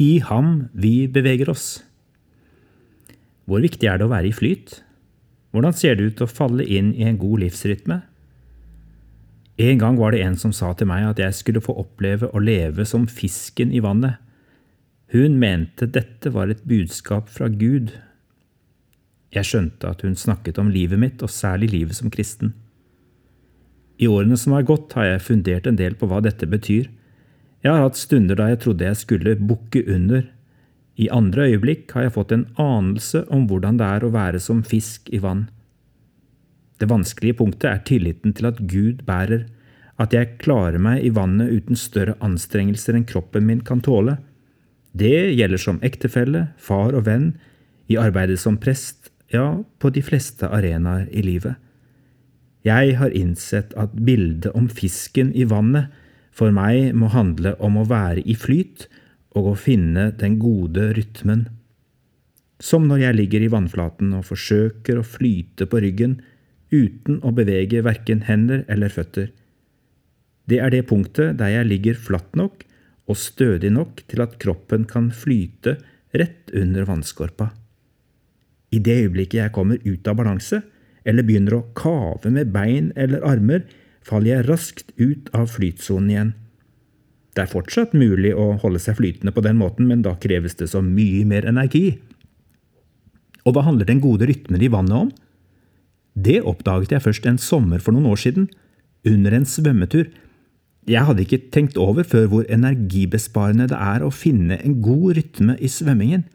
i ham vi beveger oss. Hvor viktig er det å være i flyt? Hvordan ser det ut å falle inn i en god livsrytme? En gang var det en som sa til meg at jeg skulle få oppleve å leve som fisken i vannet. Hun mente dette var et budskap fra Gud. Jeg skjønte at hun snakket om livet mitt, og særlig livet som kristen. I årene som har gått, har jeg fundert en del på hva dette betyr. Jeg har hatt stunder da jeg trodde jeg skulle bukke under. I andre øyeblikk har jeg fått en anelse om hvordan det er å være som fisk i vann. Det vanskelige punktet er tilliten til at Gud bærer, at jeg klarer meg i vannet uten større anstrengelser enn kroppen min kan tåle. Det gjelder som ektefelle, far og venn, i arbeidet som prest, ja, på de fleste arenaer i livet. Jeg har innsett at bildet om fisken i vannet for meg må handle om å være i flyt og å finne den gode rytmen. Som når jeg ligger i vannflaten og forsøker å flyte på ryggen uten å bevege verken hender eller føtter. Det er det punktet der jeg ligger flatt nok og stødig nok til at kroppen kan flyte rett under vannskorpa. I det øyeblikket jeg kommer ut av balanse, eller begynner å kave med bein eller armer, faller jeg raskt ut av flytsonen igjen. Det er fortsatt mulig å holde seg flytende på den måten, men da kreves det så mye mer energi. Og hva handler den gode rytmen i vannet om? Det oppdaget jeg først en sommer for noen år siden, under en svømmetur. Jeg hadde ikke tenkt over før hvor energibesparende det er å finne en god rytme i svømmingen.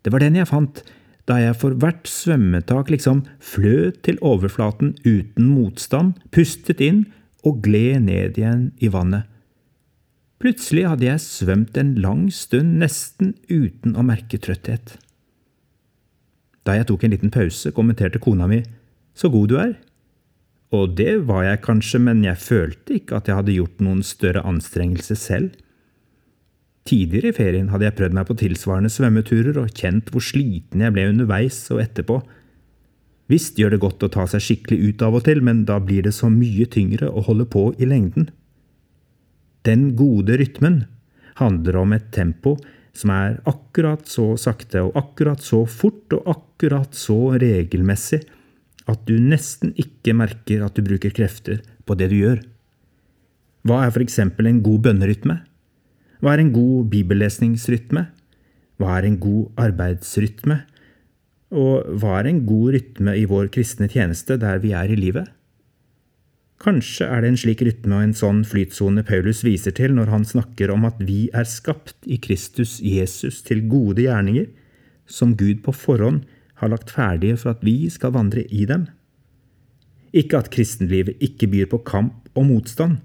Det var den jeg fant da jeg for hvert svømmetak liksom fløt til overflaten uten motstand, pustet inn og gled ned igjen i vannet. Plutselig hadde jeg svømt en lang stund nesten uten å merke trøtthet. Da jeg tok en liten pause, kommenterte kona mi så god du er. Og det var jeg kanskje, men jeg følte ikke at jeg hadde gjort noen større anstrengelse selv. Tidligere i ferien hadde jeg prøvd meg på tilsvarende svømmeturer og kjent hvor sliten jeg ble underveis og etterpå. Visst gjør det godt å ta seg skikkelig ut av og til, men da blir det så mye tyngre å holde på i lengden. Den gode rytmen handler om et tempo som er akkurat så sakte og akkurat så fort og akkurat så regelmessig at du nesten ikke merker at du bruker krefter på det du gjør. Hva er for eksempel en god bønnerytme? Hva er en god bibellesningsrytme? Hva er en god arbeidsrytme? Og hva er en god rytme i vår kristne tjeneste der vi er i livet? Kanskje er det en slik rytme og en sånn flytsone Paulus viser til når han snakker om at vi er skapt i Kristus Jesus til gode gjerninger, som Gud på forhånd har lagt ferdige for at vi skal vandre i dem. Ikke at kristenlivet ikke byr på kamp og motstand,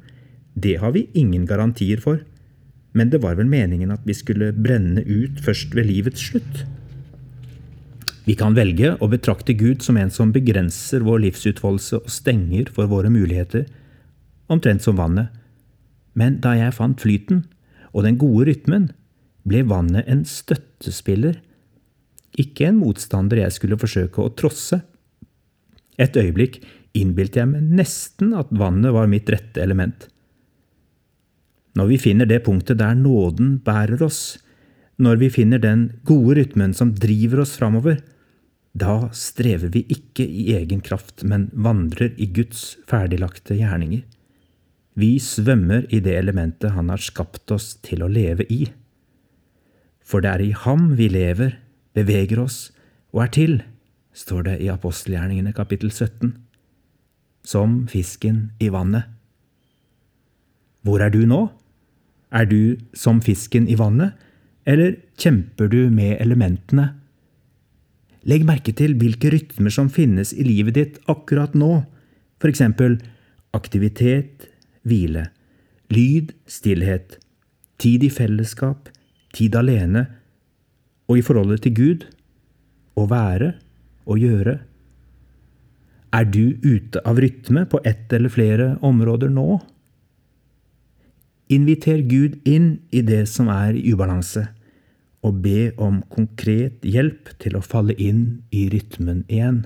det har vi ingen garantier for men det var vel meningen at vi skulle brenne ut først ved livets slutt. Vi kan velge å betrakte Gud som en som begrenser vår livsutfoldelse og stenger for våre muligheter, omtrent som vannet. Men da jeg fant flyten og den gode rytmen, ble vannet en støttespiller, ikke en motstander jeg skulle forsøke å trosse. Et øyeblikk innbilte jeg meg nesten at vannet var mitt rette element. Når vi finner det punktet der nåden bærer oss, når vi finner den gode rytmen som driver oss framover, da strever vi ikke i egen kraft, men vandrer i Guds ferdiglagte gjerninger. Vi svømmer i det elementet Han har skapt oss til å leve i. For det er i Ham vi lever, beveger oss og er til, står det i apostelgjerningene kapittel 17. Som fisken i vannet. Hvor er du nå? Er du som fisken i vannet, eller kjemper du med elementene? Legg merke til hvilke rytmer som finnes i livet ditt akkurat nå, for eksempel aktivitet, hvile, lyd, stillhet, tid i fellesskap, tid alene, og i forholdet til Gud, å være og gjøre. Er du ute av rytme på ett eller flere områder nå? Inviter Gud inn i det som er i ubalanse, og be om konkret hjelp til å falle inn i rytmen igjen.